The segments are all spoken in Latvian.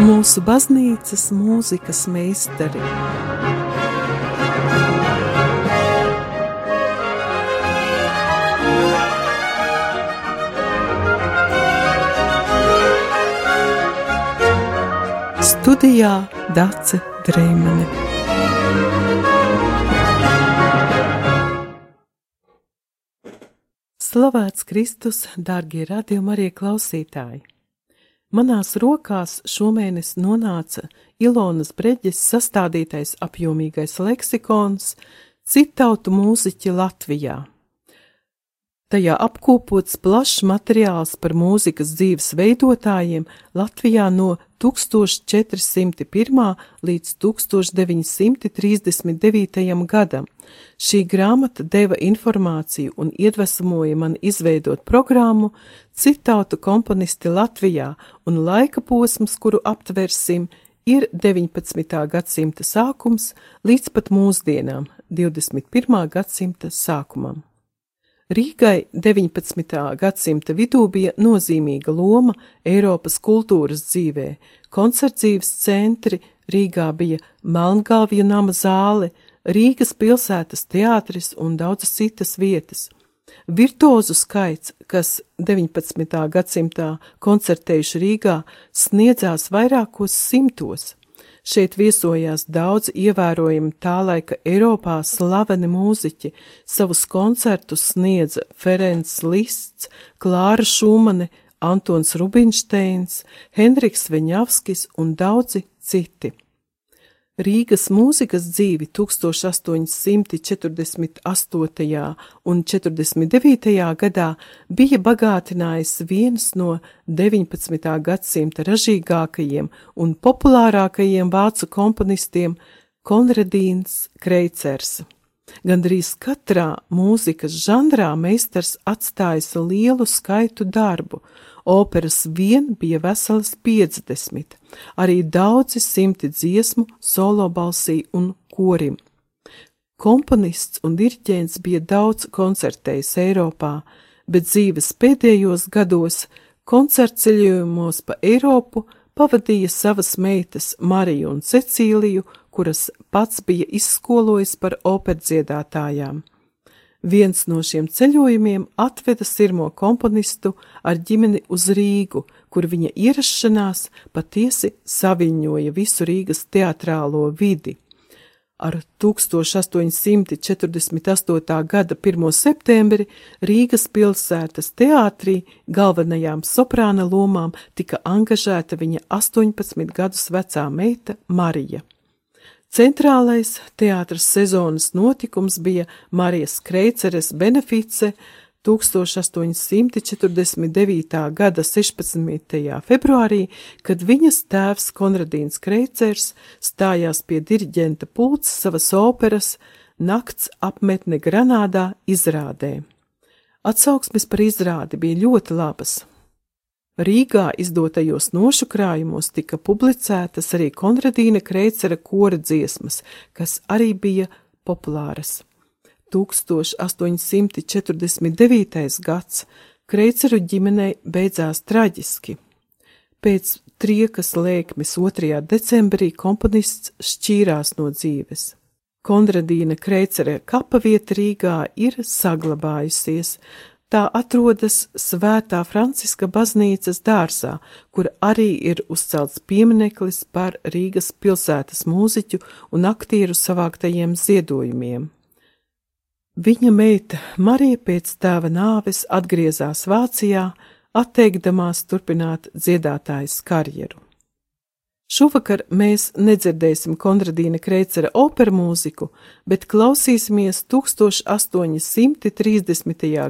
mūsu baznīcas mūzikas meistari. Studijā Dace Dreimane. Slavēts Kristus, dārgie radījumi arī klausītāji! Manās rokās šomēnes nonāca Ilonas Breģes sastādītais apjomīgais leksikons citautu mūziķi Latvijā. Tajā apkopots plašs materiāls par mūzikas dzīves veidotājiem Latvijā no 1401. līdz 1939. gadam. Šī grāmata deva informāciju un iedvesmoja man izveidot programmu Citautu komponisti Latvijā, un laika posms, kuru aptversim, ir 19. gadsimta sākums līdz pat mūsdienām, 21. gadsimta sākumam. Rīgai 19. gadsimta vidū bija nozīmīga loma Eiropas kultūras dzīvē. Koncertdzīves centri Rīgā bija Melngalvju nama zāle, Rīgas pilsētas teātris un daudzas citas vietas. Virtuozu skaits, kas 19. gadsimtā koncertējuši Rīgā, sniedzās vairākos simtos. Šeit viesojās daudz ievērojami tā laika Eiropā slaveni mūziķi, savus koncertus sniedza Ferencs Lists, Klāra Šumane, Antons Rubinšteins, Henriks Veņavskis un daudzi citi. Rīgas mūzikas dzīvi 1848. un 49. gadā bija bagātinājis viens no 19. gadsimta ražīgākajiem un populārākajiem vācu komponistiem Konradīns Kreicers. Gandrīz katrā mūzikas žanrā meistars atstājis lielu skaitu darbu, operas vien bija veselas 50, arī daudzi simti dziesmu, solo balsī un korim. Komponists un diriģents bija daudz koncertējis Eiropā, bet dzīves pēdējos gados koncertceļojumos pa Eiropu pavadīja savas meitas Mariju un Cecīliju, kuras pats bija izskolojis par operdziedātājām. Viens no šiem ceļojumiem atveda sirmo komponistu ar ģimeni uz Rīgu, kur viņa ierašanās patiesi saviņoja visu Rīgas teatrālo vidi. Ar 1848. gada 1. septembri Rīgas pilsētas teātrī galvenajām soprāna lomām tika angažēta viņa 18 gadus vecā meita Marija. Centrālais teātras sezonas notikums bija Marijas Kreiceres benefice 1849. gada 16. februārī, kad viņas tēvs Konradīns Kreicers stājās pie diriģenta pults savas operas Nakts apmetne Granādā izrādē. Atsauksmes par izrādi bija ļoti labas. Rīgā izdotajos nošukrājumos tika publicētas arī Konradīna Kreicera kora dziesmas, kas arī bija populāras. 1849. gads Kreiceru ģimenei beidzās traģiski. Pēc triekas lēkmes 2. decembrī komponists šķīrās no dzīves. Konradīna Kreicera kapavieta Rīgā ir saglabājusies, Tā atrodas Svētā Franciska baznīcas dārzā, kur arī ir uzcelts piemineklis par Rīgas pilsētas mūziķu un aktieru savāktajiem ziedojumiem. Viņa meita Marija pēc tēva nāves atgriezās Vācijā, atteikdamās turpināt dziedātājas karjeru. Šovakar mēs nedzirdēsim Konradīna Kreicera operu mūziku, bet klausīsimies 1830.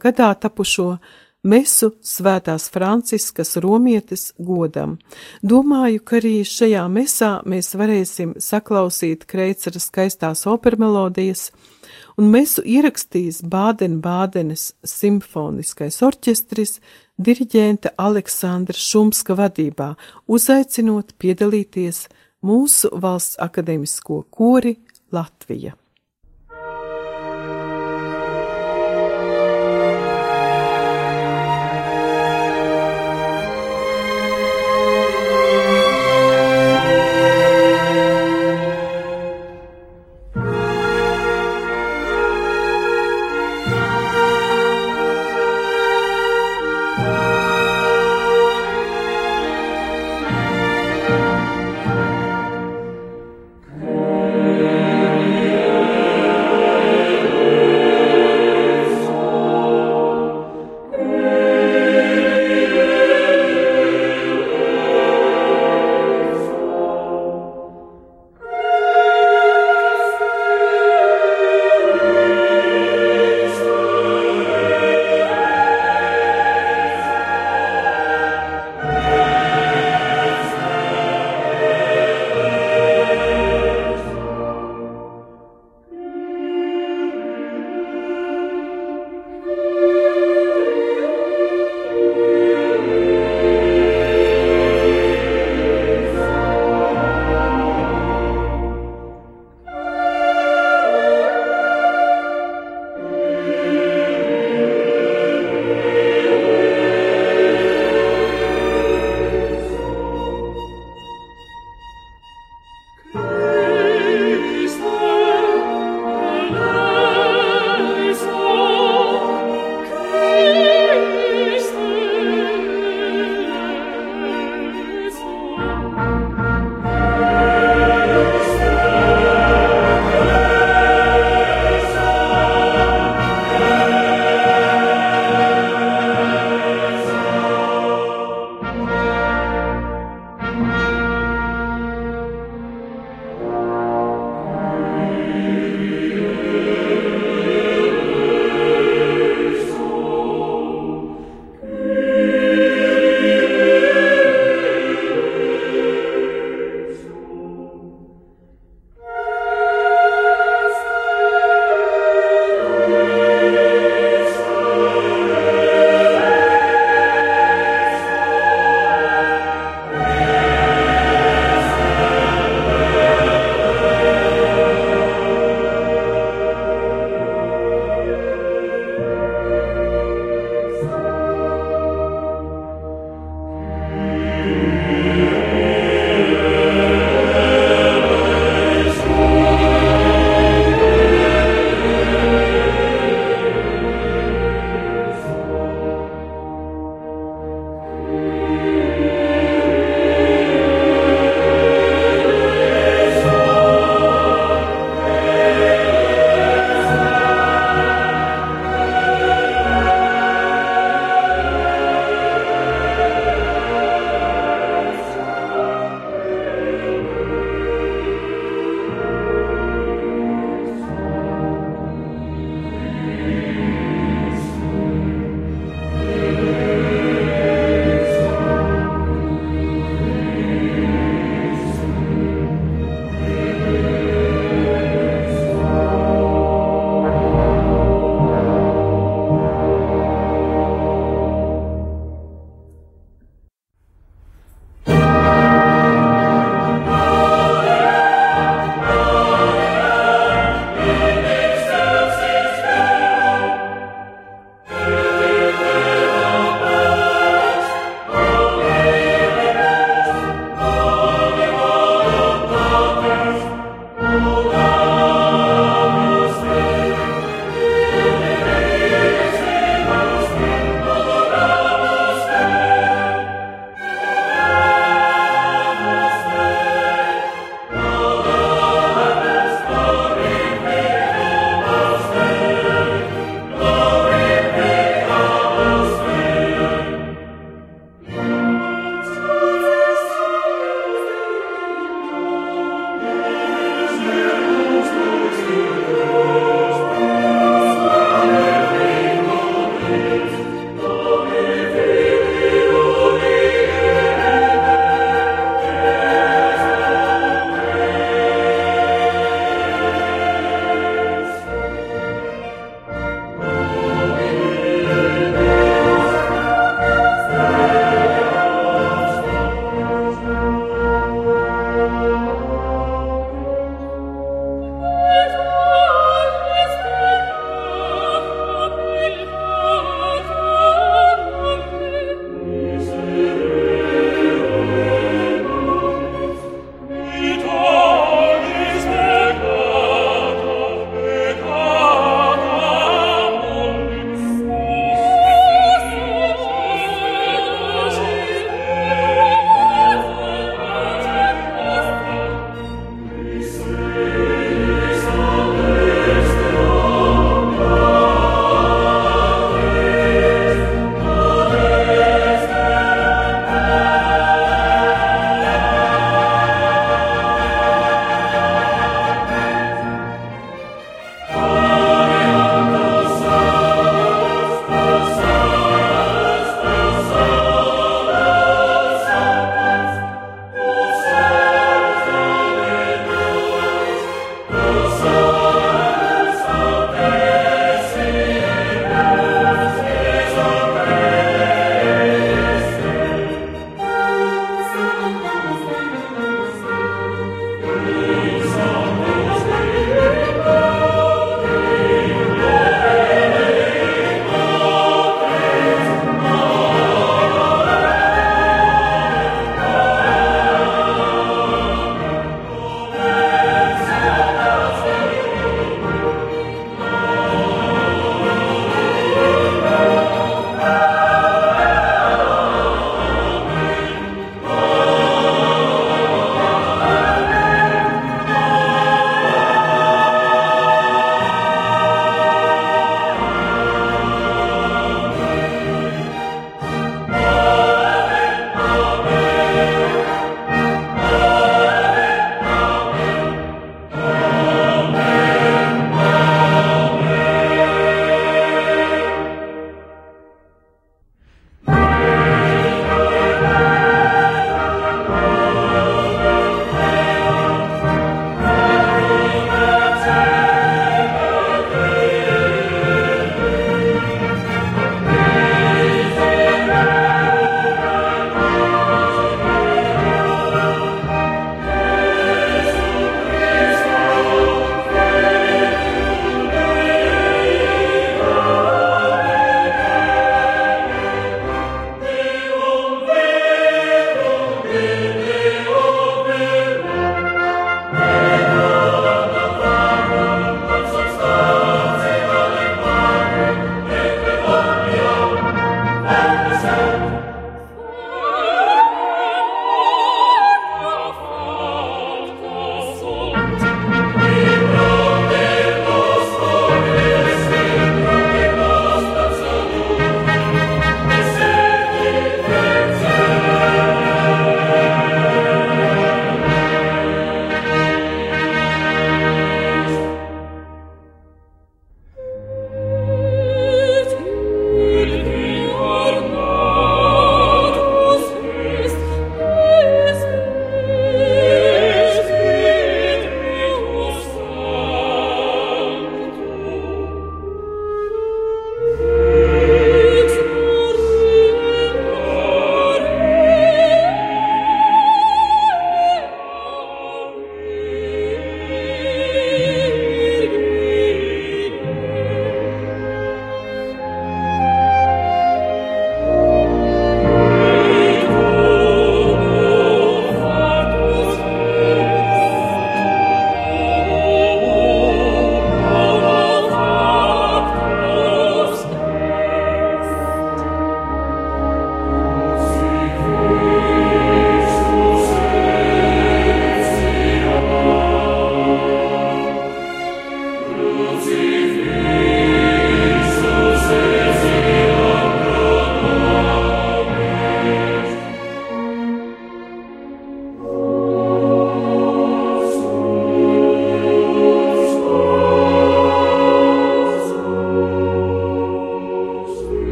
gadā tapušo mesu Svētās Franciskas romietes godam. Domāju, ka arī šajā mesā mēs varēsim saklausīt Kreicera skaistās opermelodijas, un mesu ierakstīs Bāden-Bādenes simfoniskais orķestris, diriģenta Aleksandra Šumska vadībā, uzaicinot piedalīties mūsu valsts akademisko kori Latvija.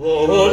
我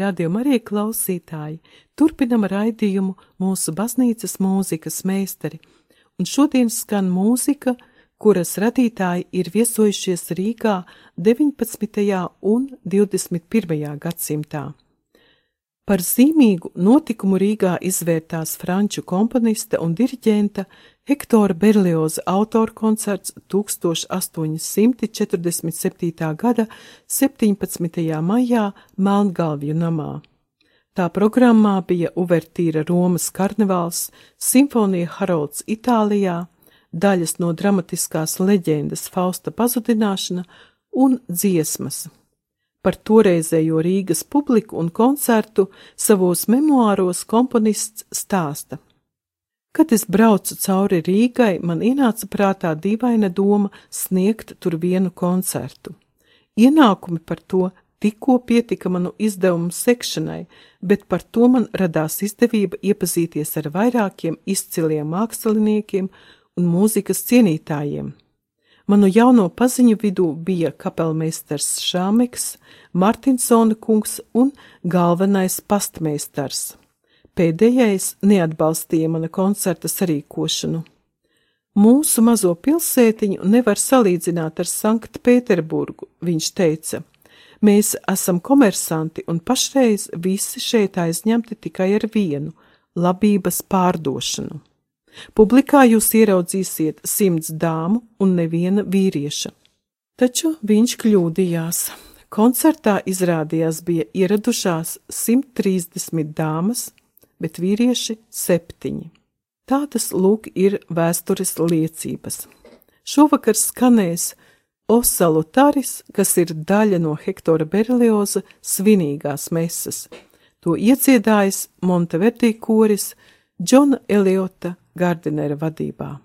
radījuma arī klausītāji, turpinam raidījumu mūsu baznīcas mūzikas meistari, un šodien skan mūzika, kuras radītāji ir viesojušies Rīgā 19. un 21. gadsimtā. Par zīmīgu notikumu Rīgā izvērtās franču komponista un diriģenta Hektora Berlioza autora koncerts 1847. gada 17. maijā Melngalvju namā. Tā programmā bija uvertīra Romas karnevāls, simfonija Harolds Itālijā, daļas no dramatiskās leģendas Fausta pazudināšana un dziesmas par toreizējo Rīgas publiku un koncertu savos memoāros komponists stāsta. Kad es braucu cauri Rīgai, man ienāca prātā dīvaina doma sniegt tur vienu koncertu. Ienākumi par to tikko pietika manu izdevumu sekšanai, bet par to man radās izdevība iepazīties ar vairākiem izciliem māksliniekiem un mūzikas cienītājiem. Manu jauno paziņu vidū bija kapelmeistars Šāmeks, Martinsona kungs un galvenais pastmeistars. Pēdējais neatbalstīja mana koncerta sarīkošanu. Mūsu mazo pilsētiņu nevar salīdzināt ar Sanktpēterburgu, viņš teica. Mēs esam komersanti un pašreiz visi šeit aizņemti tikai ar vienu - labības pārdošanu. Publikā jūs ieraudzīsiet simts dāmu un neviena vīrieša. Taču viņš kļūdījās. Koncertā izrādījās bija ieradušās 130 dāmas, bet vīrieši septiņi. Tādas lūk ir vēstures liecības. Šovakar skanēs Osalu Taris, kas ir daļa no Hektora Berlioza svinīgās mesas. To iedziedājis Monteverdi koris Džona Eliota Gardinera vadībā.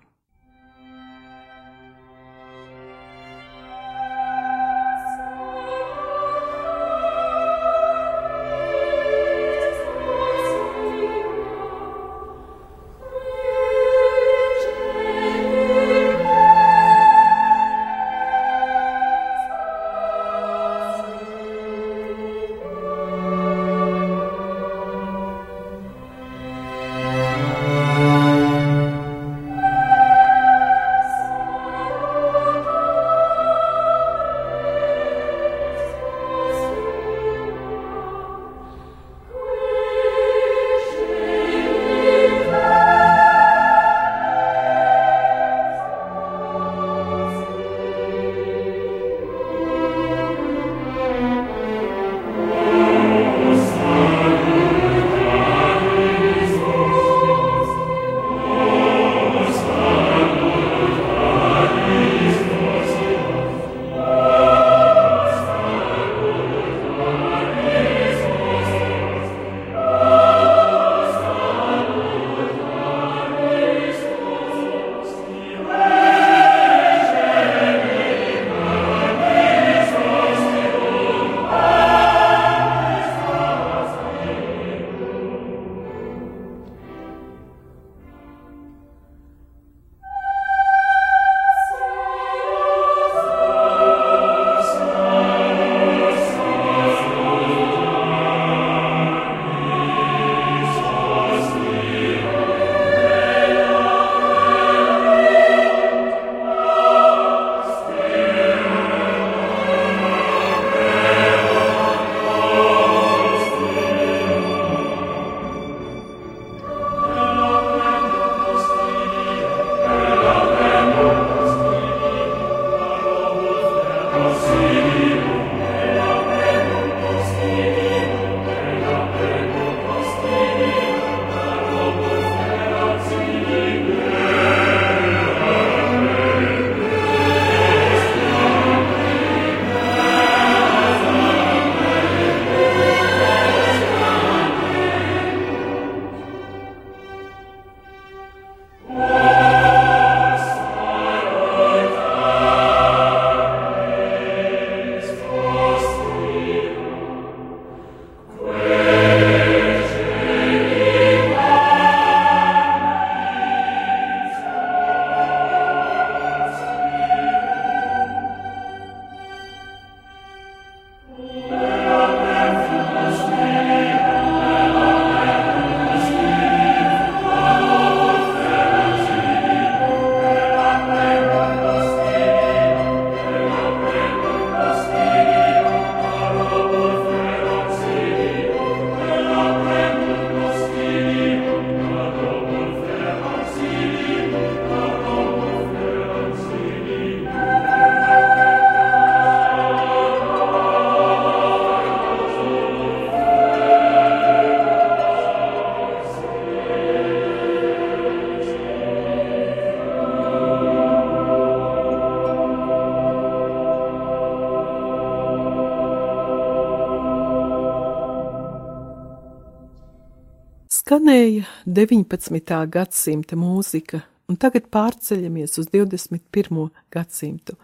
19. gadsimta mūzika, un tagad pārceļamies uz 21. gadsimtu.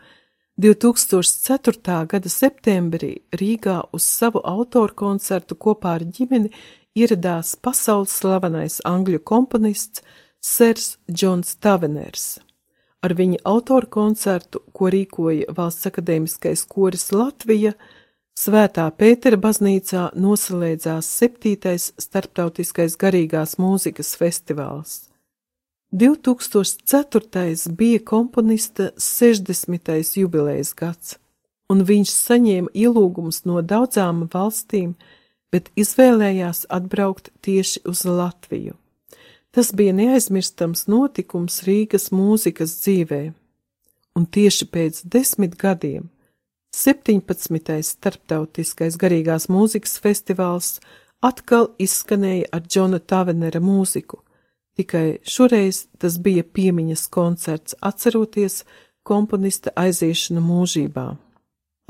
2004. gada septembrī Rīgā uz savu autoru koncertu kopā ar ģimeni ieradās pasaules slavenais angļu komponists Sers Džons Taveners. Ar viņa autoru koncertu, ko rīkoja Valsts akadēmiskais koris Latvija, Svētā Pētera baznīcā noslēdzās septītais starptautiskais garīgās mūzikas festivāls. 2004. bija komponista 60. jubilejas gads, un viņš saņēma ielūgumus no daudzām valstīm, bet izvēlējās atbraukt tieši uz Latviju. Tas bija neaizmirstams notikums Rīgas mūzikas dzīvē, un tieši pēc desmit gadiem 17. starptautiskais garīgās mūzikas festivāls atkal izskanēja ar Džona Tavenera mūziku, tikai šoreiz tas bija piemiņas koncerts, atceroties komponista aiziešanu mūžībā.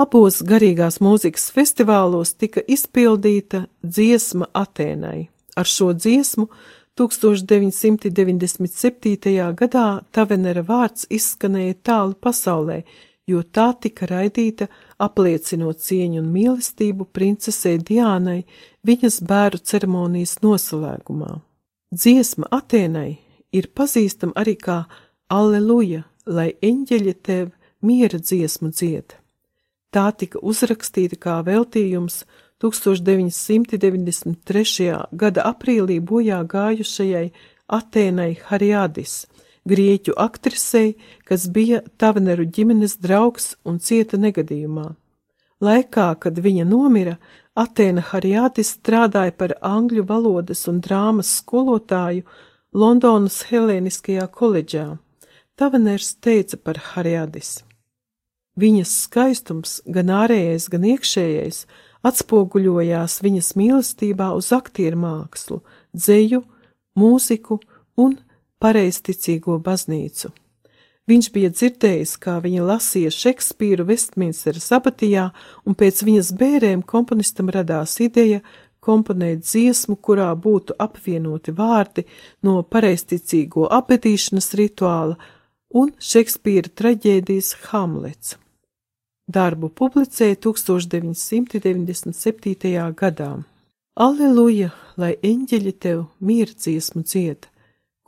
Abos garīgās mūzikas festivālos tika izpildīta dziesma Atēnai. Ar šo dziesmu 1997. gadā Tavenera vārds izskanēja tālu pasaulē, jo tā tika raidīta apliecinot cieņu un mīlestību princesei Diānai viņas bēru ceremonijas noslēgumā. Dziesma Atēnai ir pazīstama arī kā Alleluja, lai eņģeļi tev miera dziesmu dzied. Tā tika uzrakstīta kā veltījums 1993. gada aprīlī bojā gājušajai Atēnai Hariadis, grieķu aktrisei, kas bija Tavneru ģimenes draugs un cieta negadījumā. Laikā, kad viņa nomira, Atēna Harijātis strādāja par angļu valodas un drāmas skolotāju Londonas Helēniskajā koledžā. Taveners teica par Harijādis. Viņas skaistums, gan ārējais, gan iekšējais, atspoguļojās viņas mīlestībā uz aktieru mākslu, dzeju, mūziku un pareizticīgo baznīcu. Viņš bija dzirdējis, kā viņa lasīja Šekspīru Vestminsteras apatijā, un pēc viņas bērēm komponistam radās ideja komponēt dziesmu, kurā būtu apvienoti vārdi no pareizticīgo apbedīšanas rituāla un Šekspīra traģēdijas Hamlets. Darbu publicēja 1997. gadā. Aleluja, lai eņģeļi tev mierdziesmu dzied!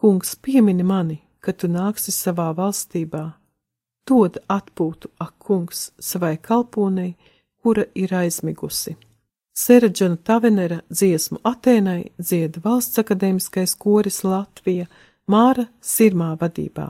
Kungs piemini mani, kad tu nāksi savā valstībā. Dod atpūtu, ak, kungs, savai kalponei, kura ir aizmigusi. Sereģona Tavenera dziesmu Atēnai dzieda valsts akadēmiskais koris Latvija Māra Sirmā vadībā.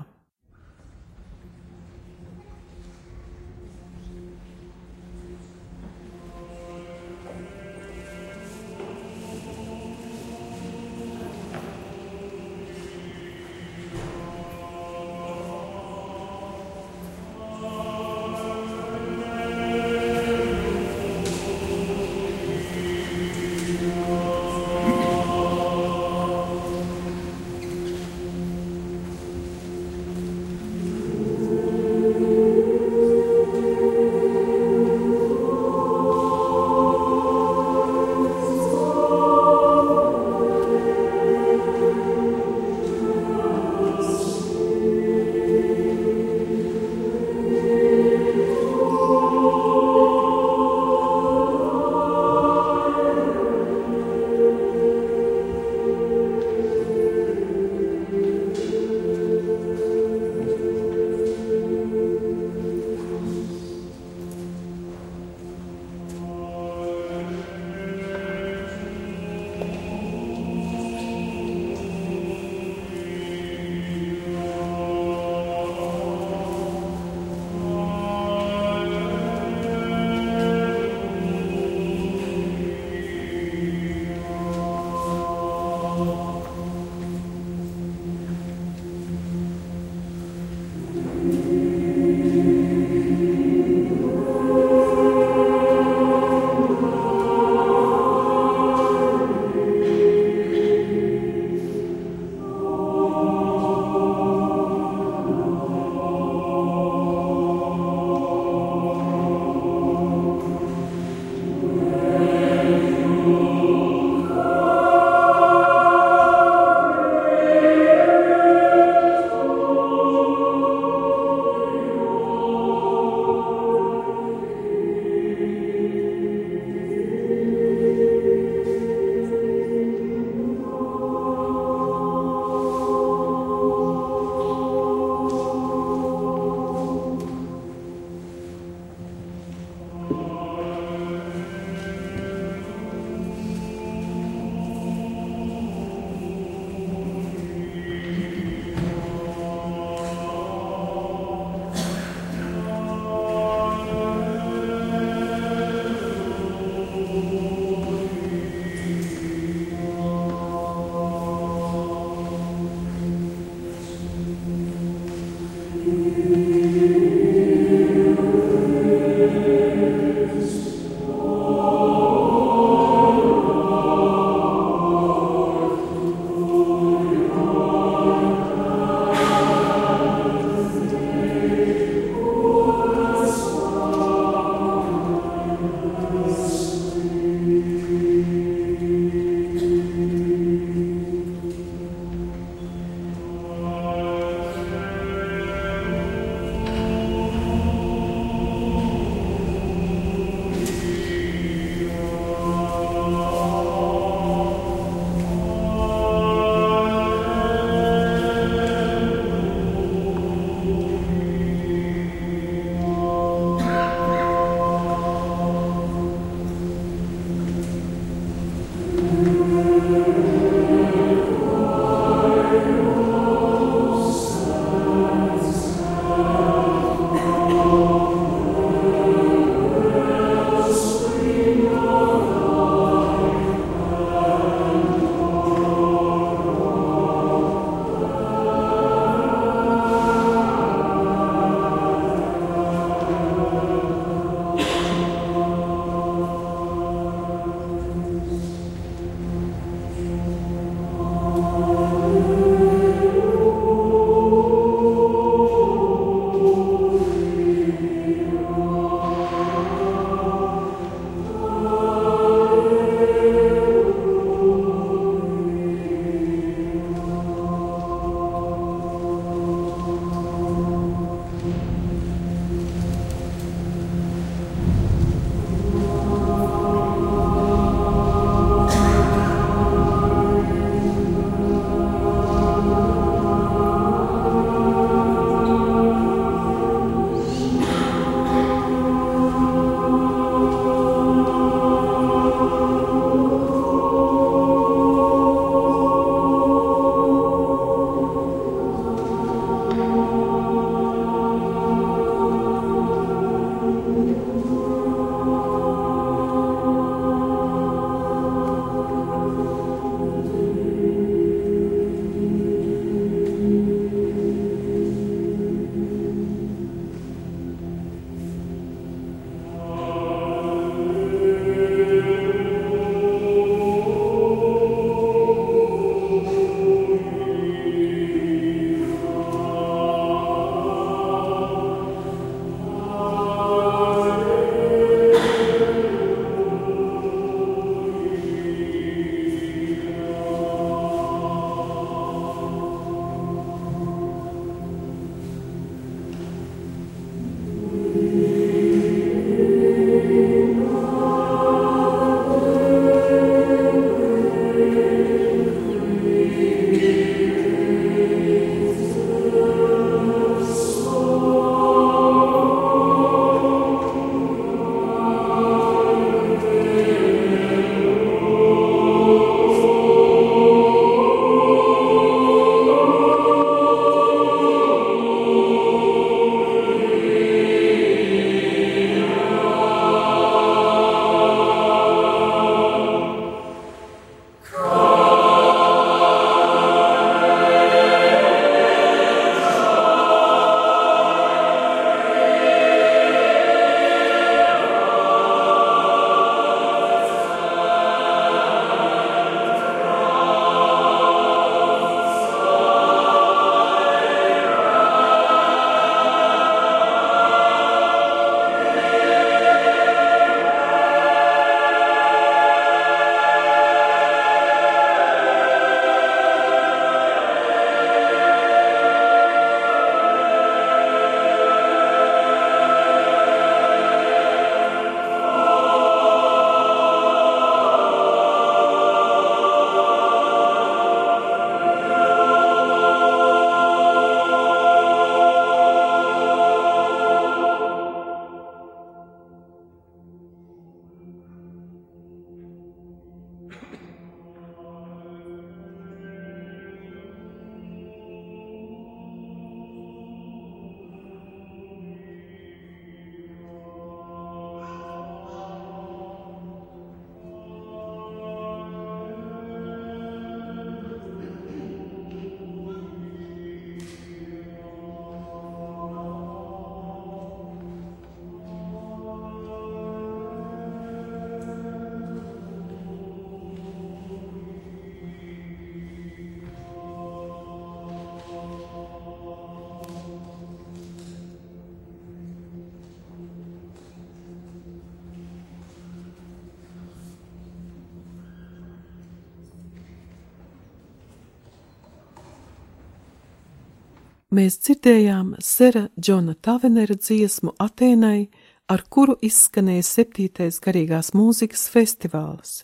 Mēs dzirdējām Sera Džona Tavenera dziesmu Atēnai, ar kuru izskanēja septītais garīgās mūzikas festivāls.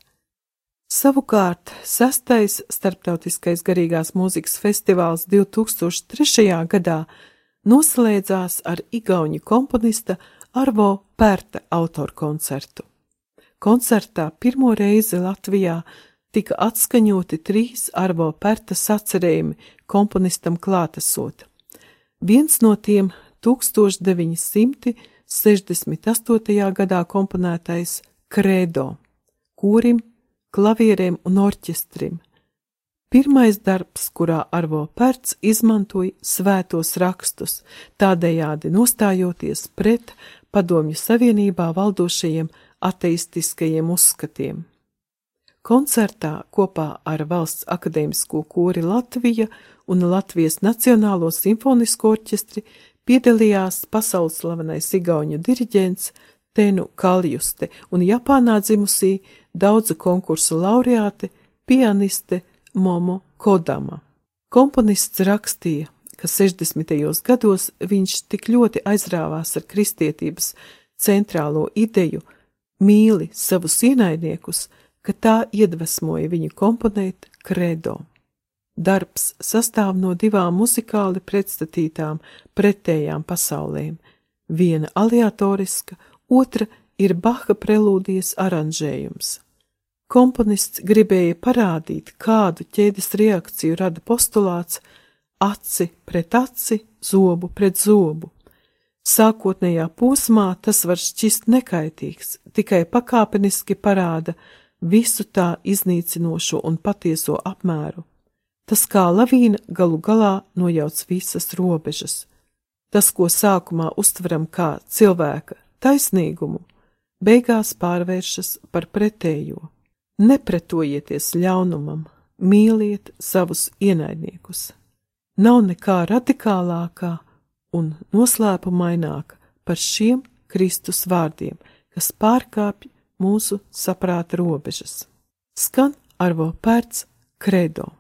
Savukārt, sastais starptautiskais garīgās mūzikas festivāls 2003. gadā noslēdzās ar igauņu komponista Arvo Pērta autoru koncertu. Koncertā pirmo reizi Latvijā tika atskaņoti trīs Arvo Pērta sacerējumi komponistam klātesot. Viens no tiem 1968. gadā komponētais Credo, kurim, klavierēm un orķestrim. Pirmais darbs, kurā Arvo Pērts izmantoja svētos rakstus, tādējādi nostājoties pret Padomju Savienībā valdošajiem ateistiskajiem uzskatiem. Koncertā kopā ar Valsts akadēmisko kori Latvija un Latvijas Nacionālo simfonisko orķestri piedalījās pasaules slavenais igauņu diriģents Tenu Kaljuste un Japānā dzimusī daudzu konkursu laureāte, pianiste Momo Kodama. Komponists rakstīja, ka 60. gados viņš tik ļoti aizrāvās ar kristietības centrālo ideju, mīli savus ienaidniekus, ka tā iedvesmoja viņu komponēt kredo. Darbs sastāv no divām muzikāli pretstatītām pretējām pasaulēm. Viena aleatoriska, otra ir Baha prelūdijas aranžējums. Komponists gribēja parādīt, kādu ķēdes reakciju rada postulāts aci pret aci, zobu pret zobu. Sākotnējā posmā tas var šķist nekaitīgs, tikai pakāpeniski parāda visu tā iznīcinošo un patieso apmēru. Tas kā lavīna galu galā nojauc visas robežas. Tas, ko sākumā uztveram kā cilvēka taisnīgumu, beigās pārvēršas par pretējo. Nepretojieties ļaunumam, mīliet savus ienaidniekus. Nav nekā radikālākā un noslēpumaināka par šiem Kristus vārdiem, kas pārkāpj mūsu saprāta robežas. Skan arvo pērts kredo.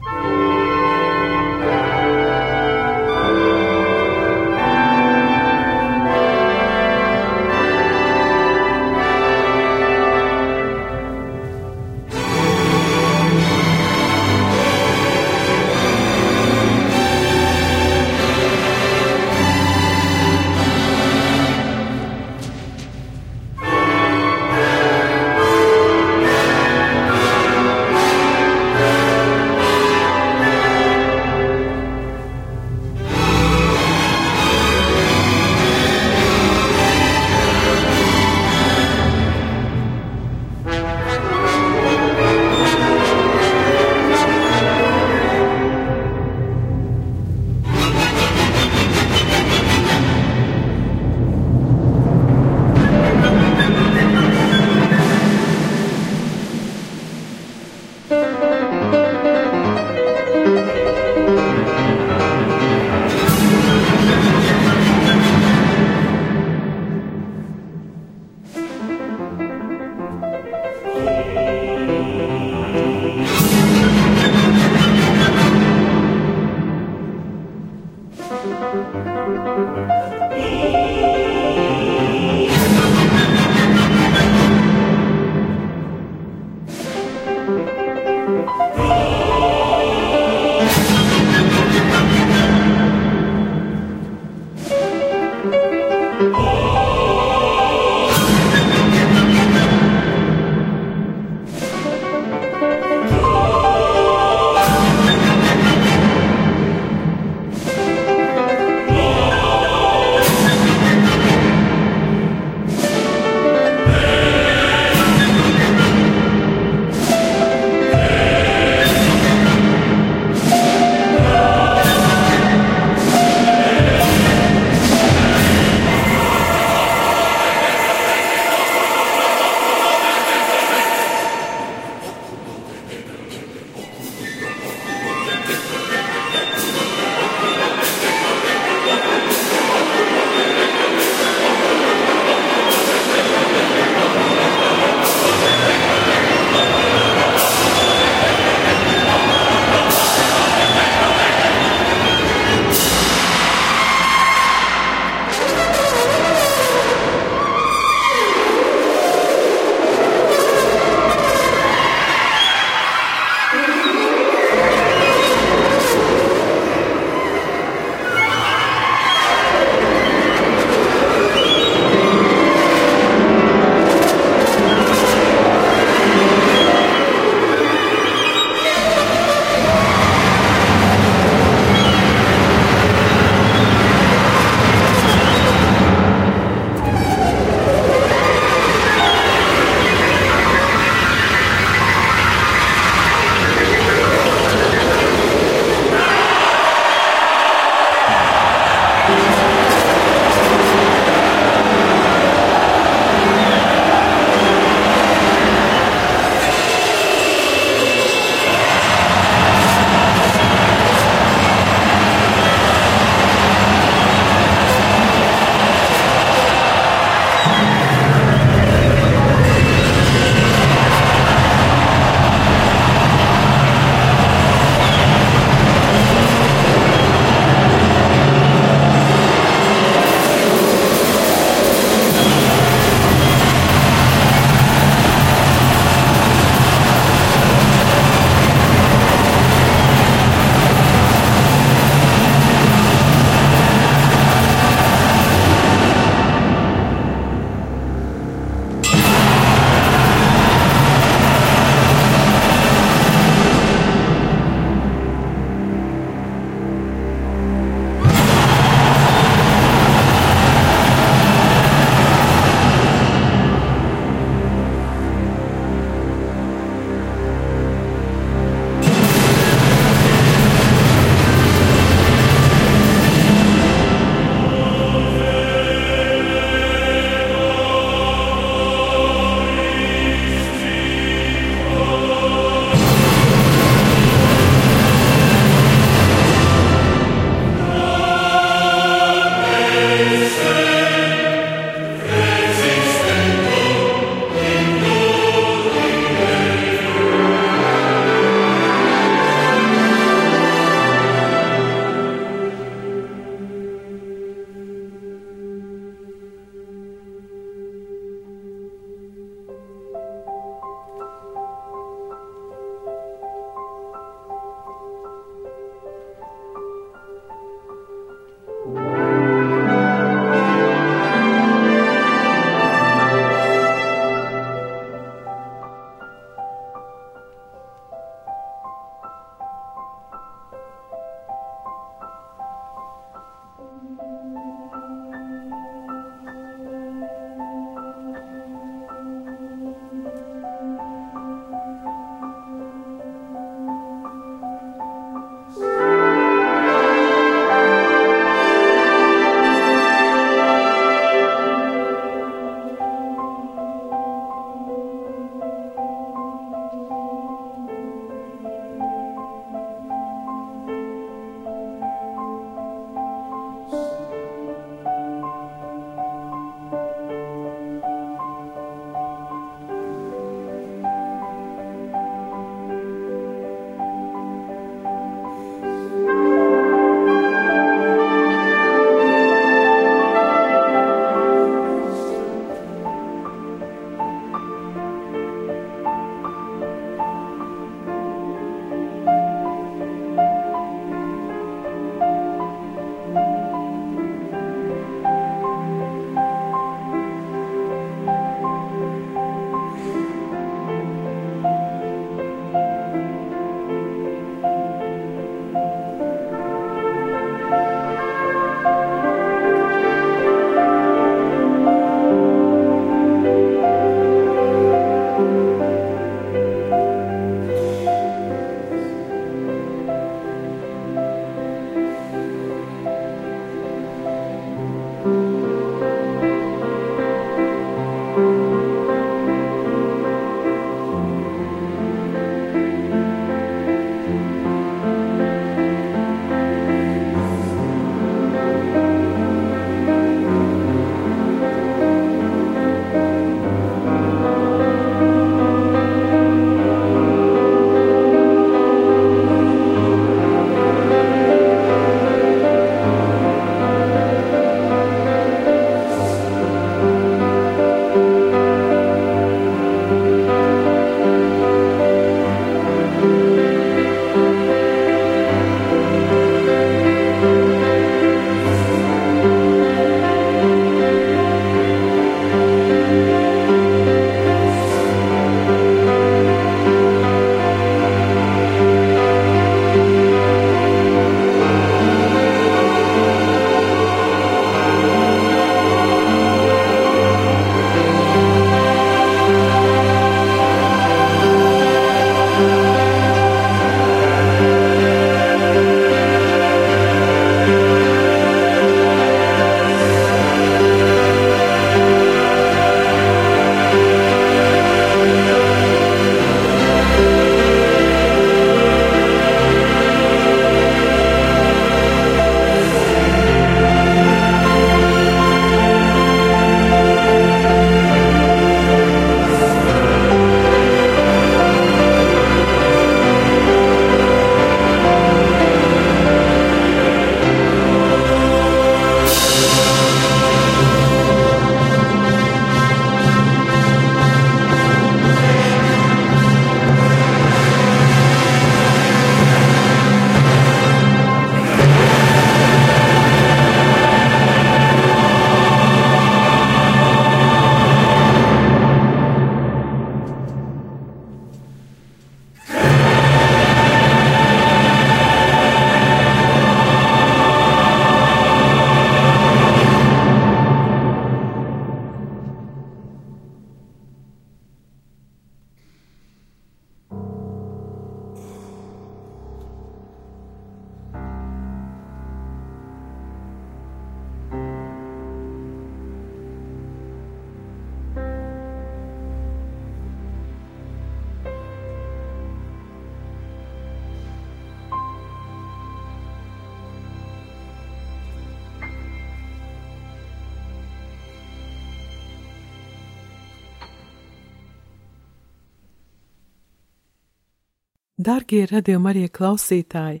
Dārgie radījumi arī klausītāji,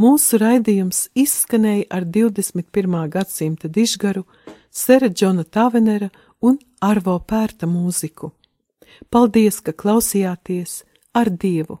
mūsu raidījums izskanēja ar 21. gadsimta dižgaru, Sera Džona Tavenera un Arvo Pērta mūziku. Paldies, ka klausījāties ar Dievu!